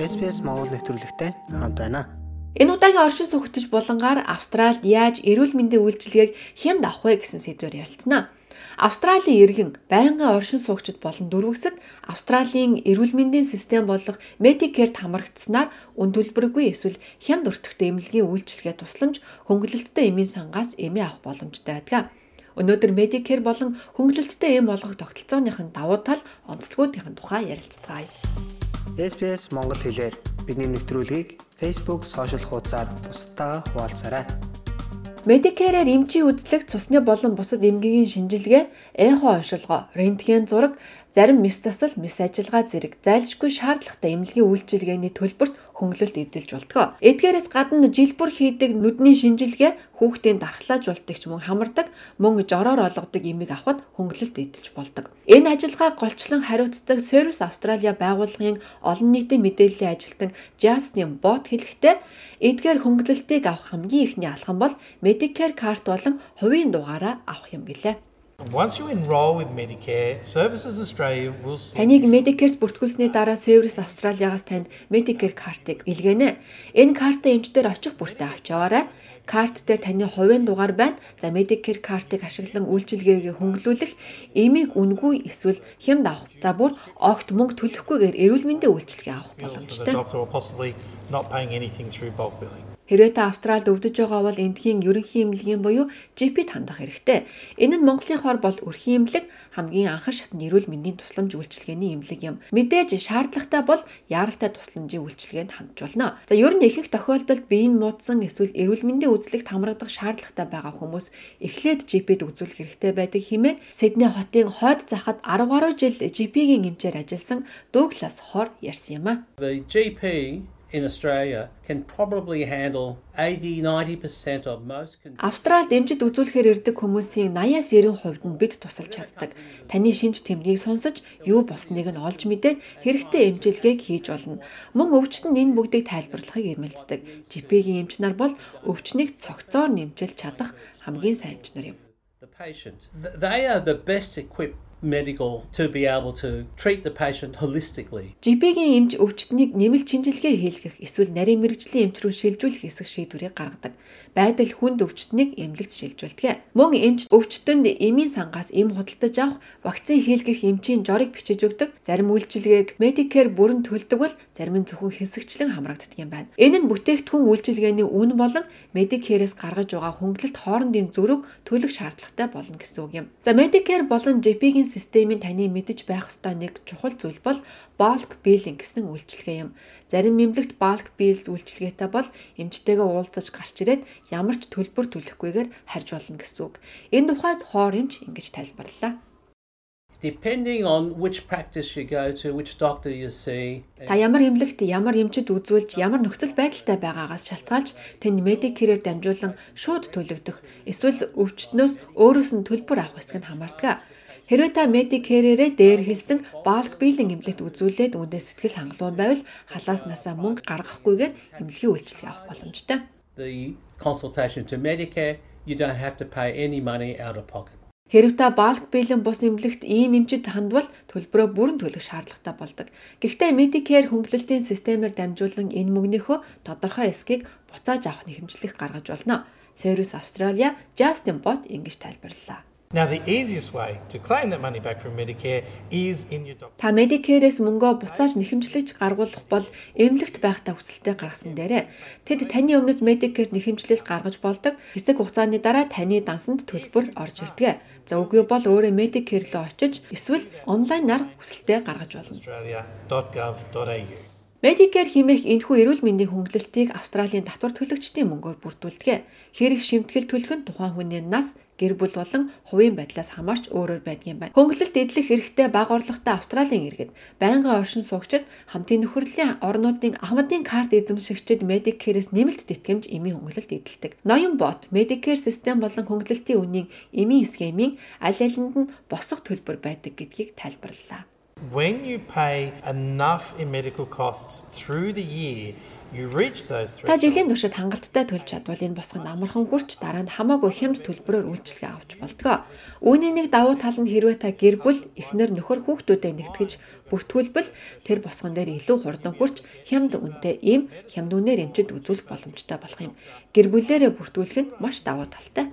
SPS Монгол нэвтрүүлэгтэй хамт байна. Энэ удаагийн оршин суугчдж булангаар Австральд яаж эрүүл мэндийн үйлчилгээг хямд авах вэ гэсэн сэдвээр ярилцсанаа. Австралийн иргэн байнгын оршин суугчид болон дөрвөсөд Австралийн эрүүл мэндийн систем болох Medicare-т хамрагдсанаар үн төлбөргүй эсвэл хямд өртөгтэй эмнэлгийн үйлчилгээ тусламж хөнгөлөлттэй эмийн сангаас эмээ авах боломжтой байдаг. Өнөөдөр Medicare болон хөнгөлөлттэй эм болгох тогтолцооных нь давуу тал, онцлогуудын тухай ярилцгаая. SPS Монгол хэлээр бидний нэвтрүүлгийг Facebook сошиал хуудасаар бусдаа хуваалцаарай. Medicare-ээр эмчийн үзлэг, цусны болон бусад эмгэгийн шинжилгээ, эхо оншилгоо, рентген зураг, зарим мис засал, мис ажиллагаа зэрэг зайлшгүй шаардлагатай эмнэлгийн үйлчилгээний төлбөрт хөнгөлөлт эдэлж болтгоо. Эдгээрээс гадна жил бүр хийдэг нүдний шинжилгээ хүүхдийн дархлаажуулдаг ч мөн хамардаг мөн жороор олгодог имийг авахд хөнгөлөлт эдэлж болдог. Энэ ажиллагааг голчлон хариуцдаг Service Australia байгууллагын олон нийтийн мэдээллийн ажилтан Justin Bot хэлэхдээ эдгээр хөнгөлөлтийг авах хамгийн ихний алхам бол Medicare карт болон хувийн дугаараа авах юм гэлээ. Once you enroll with Medicare, Services Australia will Таныг Medicare-т бүртгүүлсний дараа Service Australia-гаас танд Medicare картыг илгээнэ. Энэ картаа эмчдэр очих бүртээ авч яваарай. Карт дээр таны хувийн дугаар байна. За Medicare картыг ашиглан үйлчилгээгээ хөнгөлүүлэх, эмийг үнгүй эсвэл хямд авах. За бүр огт мөнгө төлөхгүйгээр эрүүл мэндийн үйлчилгээ авах боломжтой. Хэрвээ та Австралид өвдөж байгаа бол эндхийн ерөнхий эмнэлгийн буюу GP-д хандах хэрэгтэй. Энэ нь Монголын хор бол өрхийн эмнэлэг хамгийн анхан шатны эрүүл мэндийн тусламж үйлчилгээний эмнэлэг юм. Мэдээж шаардлагатай бол яаралтай тусламжийн үйлчилгээнд хандж болно. За ер нь ихэнх тохиолдолд биеийн муудсан эсвэл эрүүл мэндийн үзлэгт хамрагдах шаардлагатай байгаа хүмүүс эхлээд GP-д үзүүлэх хэрэгтэй байдаг хэмээн Сидней хотын хойд захад 10 гаруй жил GP-гийн эмчээр ажилласан Дуглас Хор ярьсан юм а. The GP in Australia can probably handle 80-90% of most Австралид эмчит үзүүлэхээр ирдэг хүмүүсийн 80-90% нь бид тусалж чаддаг. Таны шинж тэмдгийг сонсож, юу болсныг нь олж мэдээд хэрэгтэй эмчилгээг хийж болно. Мөн өвчтөнд энэ бүгдийг тайлбарлахыг эрмэлздэг. GP-гийн эмч нар бол өвчнийг цогцоор нэмжил чадах хамгийн сайн эмч нар юм. They are the best equipped medical to be able to treat the patient holistically. GP-гийн эмч өвчтнийг нэмэлт шинжилгээ хийлгэх эсвэл нарийн мэрэгжлийн эмч рүү шилжүүлэх хэсэг шийдвэрийг гаргадаг. Байдал хүнд өвчтнийг эмнэлэгт шилжүүлдэг. Мөн эмч өвчтөнд эмийн сангаас эм худалдаж авах, вакцин хийлгэх эмчийн жорыг бичиж өгдөг. Зарим үйлчилгээг Medicare бүрэн төлдөг бол зарим нь зөвхөн хэсэгчлэн хамрагддаг юм байна. Энэ нь бүтээгдэхүүн үйлчилгээний үн болон Medicare-с гаргаж байгаа хөнгөлөлт хоорондын зөрүүг төлөх шаардлагатай болно гэсэн үг юм. За Medicare болон GP-гийн системийн таны мэдэж байх ёстой нэг чухал зүйл бол bulk billing гэсэн үйлчилгээ юм. Зарим эмнэлэгт bulk bills үйлчилгээтэй бол эмчтэйгээ уулзаж гарч ирээд ямар ч төлбөр төлөхгүйгээр харж болно гэсэн үг. Энэ тухайд хоор эмч ингэж тайлбарллаа depending on which practice you go to, which doctor you see. Та ямар эмнэлэгт ямар эмчит үзүүлж, ямар нөхцөл байдалтай байгаагаас шалтгаалж танд Medicare-ээр дамжуулан шууд төлөгдөх эсвэл өвчтнөөс өөрөөс нь төлбөр авах хэсэг нь хамаардаг. Хэрвээ та Medicare-ээрээ дээр хэлсэн bulk billing эмнэлэгт үзүүлээд үүндээ сэтгэл хангалуун байвал халааснасаа мөнгө гаргахгүйгээр эмнэлгийн үйлчилгээ авах боломжтой. The consultation to Medicare you don't have to pay any money out of pocket. Хэрв та bulk billing бус эмнэлэгт ийм эмчид хандвал төлбөрөө бүрэн төлөх шаардлагатай болдог. Гэхдээ Medicare хөнгөлөлтийн системээр дамжуулан энэ мөнгөнийхөө тодорхой эсхийг буцааж авах нэхэмжлэх гаргаж болно. Service Australia Justin Bot ингэж тайлбарллаа. Now the easiest way to claim that money back from Medicare is in your doctor. Та Medicare-ээс мөнгөө буцааж нэхэмжлэж гаргуулах бол эмнэлэгт байхдаа хүсэлтэд гаргасан дээрээ. Тэд таны өмнөс Medicare нэхэмжлэл гаргаж болдог. Хэсэг хугацааны дараа таны дансанд төлбөр орж ирдэг. За үгүй бол өөрөө Medicare рүү очиж эсвэл онлайнаар хүсэлтэд гаргаж болно. Medicare хэмээх энэхүү эрүүл мэндийн хөнгөлөлтийг Австралийн татвар төлөгчдийн мөнгөөр бүрдүүлдэг. Хэрэг шимтгэл төлөх нь тухайн хүний нас, гэр бүл болон хувийн байдлаас хамаарч өөрөөр байдгийн байна. Хөнгөлөлт эдлэх хэрэгтэй бага орлоготой Австралийн иргэд байнгын оршин суугчид хамтын нөхөрлөлийн орнуудын ахмадын карт эзэмшигчид Medicare-с нэмэлт тэтгэмж эмийн хөнгөлөлт эдэлдэг. Ноён бот Medicare систем болон хөнгөлөлтийн үнийн эмийн схемийн аль алинд нь босох төлбөр байдаг гэдгийг тайлбарллаа. When you pay enough in medical costs through the year, Та жилийн туршид хангалттай төлж чадвал энэ босгонд амархан хүрч дараа нь хамаагүй хямд төлбөрөөр үйлчилгээ авч болдгоо. Үүний нэг давуу тал нь хэрвээ та гэр бүл, эхнэр, нөхөр, хүүхдүүдэд нэгтгэж бүртгүүлбэл тэр босгон дээр илүү хурдан хүрч хямд үнэтэй ийм хямд үнээр эмчит үзүүлэх боломжтой болох юм. Гэр бүлээрээ бүртгүүлэх нь маш давуу талтай.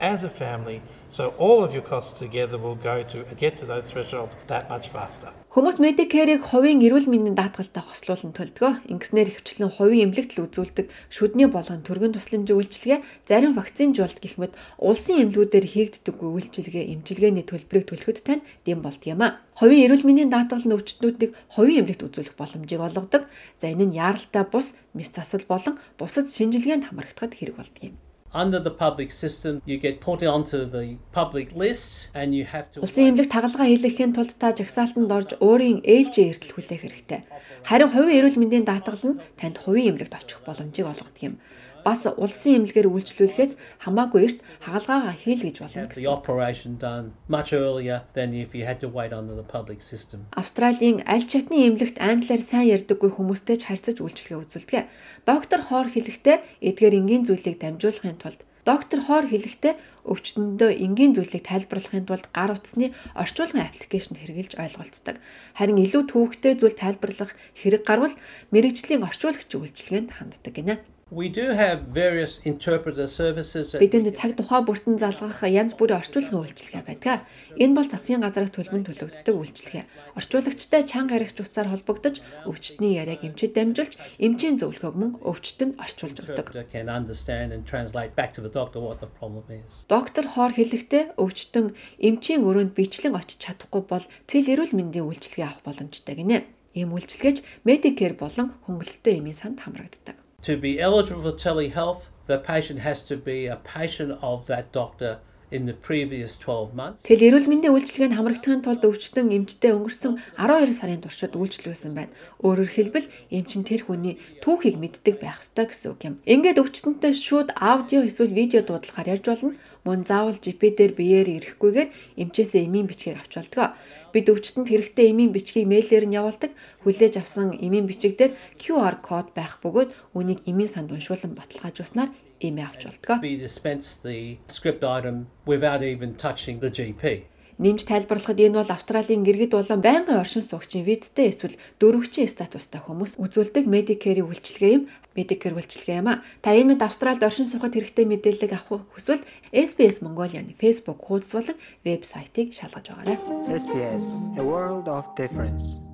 As a family, so all of your costs together will go to get to those thresholds that much faster. Хүмүүс Medicare-ийг хувийн эрүүл мэндийн даатгалтай хослуулан төлдгөө. Ингэснээр хвчлэн хувийн эмнэлэгт л үзүүлдэг шүдний болгон төргөн тусламжийн үйлчилгээ, зарим вакцинжуулалт гэх мэт улсын эмнэлгүүдээр хийгддэг үйлчилгээ, эмчилгээний төлбөрийг төлөхөд тань дэм болд юм а. Хувийн эрүүл мэндийн даатгал нь өвчтнүүдийг хувийн эмнэлэгт үзүүлэх боломжийг олгодог. За энэ нь яаралтай бус, мис засал болон бусад шинжилгээнд хамрагдахад хэрэг болдог юм. Under the public system, you get put onto the public list and you have to Улсын эмнэлэг тагалгаа хийлгэхийн тулд та жагсаалтанд орж өөрийн ээлжийн эрдэл хүлээх хэрэгтэй. Харин хувийн эрүүл мэндийн даатгал нь танд хувийн эмнэлэгт очих боломжийг олгодог юм. Бас улсын эмнэлгээр үйлчлүүлэхээс хамаагүй эрт хагалгаагаа хийлгэж болно have the гэсэн. Австралийн аль чатны эмнэлэгт англиар сайн ярьдаггүй хүмүүстэй ч харьцаж үйлчлэгээ үзүүлдэг. Доктор Хоор хэлэхдээ эдгээр энгийн зүйлийг дамжуулахын тулд доктор Хоор хэлэхдээ өвчтөндөө энгийн зүйлийг тайлбарлахын тулд гар утасны орчуулгын аппликейшн хэрэгжилж ойлголцдог. Харин илүү төвөгтэй зүйл тайлбарлах хэрэг гарвал мэрэгжлийн орчуулагч үйлчилгээнд ханддаг гинэ. We do have various interpreter services. Бидэнд цаг тухай бүртэн залгах янз бүрийн орчуулгын үйлчилгээ байдаг. Энэ бол засгийн газраас төлбөнд төлөгддөг үйлчилгээ. Орчуулагчтай чанга яригч утсаар холбогдож, өвчтний яриаг эмчид дамжуулж, эмчийн зөвлөгөөг мөн өвчтөнд орчуулж өгдөг. Доктор Хоор хэлэхдээ өвчтөн эмчийн өрөөнд бичлэн очиж чадахгүй бол цэл эрүүл мэндийн үйлчилгээ авах боломжтой гинэ. Ийм үйлчилгээч Medicare болон хөнгөлөлттэй эмийн санд хамрагддаг. To be eligible for telehealth, the patient has to be a patient of that doctor in the previous 12 months. Тэгэл эрүүл мэндийн үйлчилгээнд хамрагдахын тулд өвчтөн эмчтэй өнгөрсөн 12 сарын туршид үйлчлүүлсэн байна. Өөрөөр хэлбэл эмч нь тэр хүний түүхийг мэддэг байх ёстой гэсэн үг юм. Ингээд өвчтөнтэй шууд аудио эсвэл видео дуудлагаар ярьж болно. Мөн заавал GP дээр биеэр ирэхгүйгээр эмчээсээ эмийн бичгийг авч болдгоо. Бид өвчтөнд хэрэгтэй эмийн бичгийг мэйлээр нь явуулдаг. Хүлээж авсан эмийн бичиг дээр QR код байх бөгөөд үнийг эмийн санд уншуулан баталгаажуулснаар эмээ авч болдгоо. Нэмж тайлбарлахад энэ бол Австралийн гэргэд болон байнгын оршин суугчийн визтэй эсвэл дөрвөгчийн статустай хүмүүс үзүүлдэг Medicare үйлчилгээ юм. Medicare үйлчилгээ юм а. Та энэ мэд Австралид оршин суугаад хэрэгтэй мэдээлэл авах хүсвэл SBS Mongolian Facebook хуудас болон вебсайтыг шалгаж байгаарай. SBS A World of Difference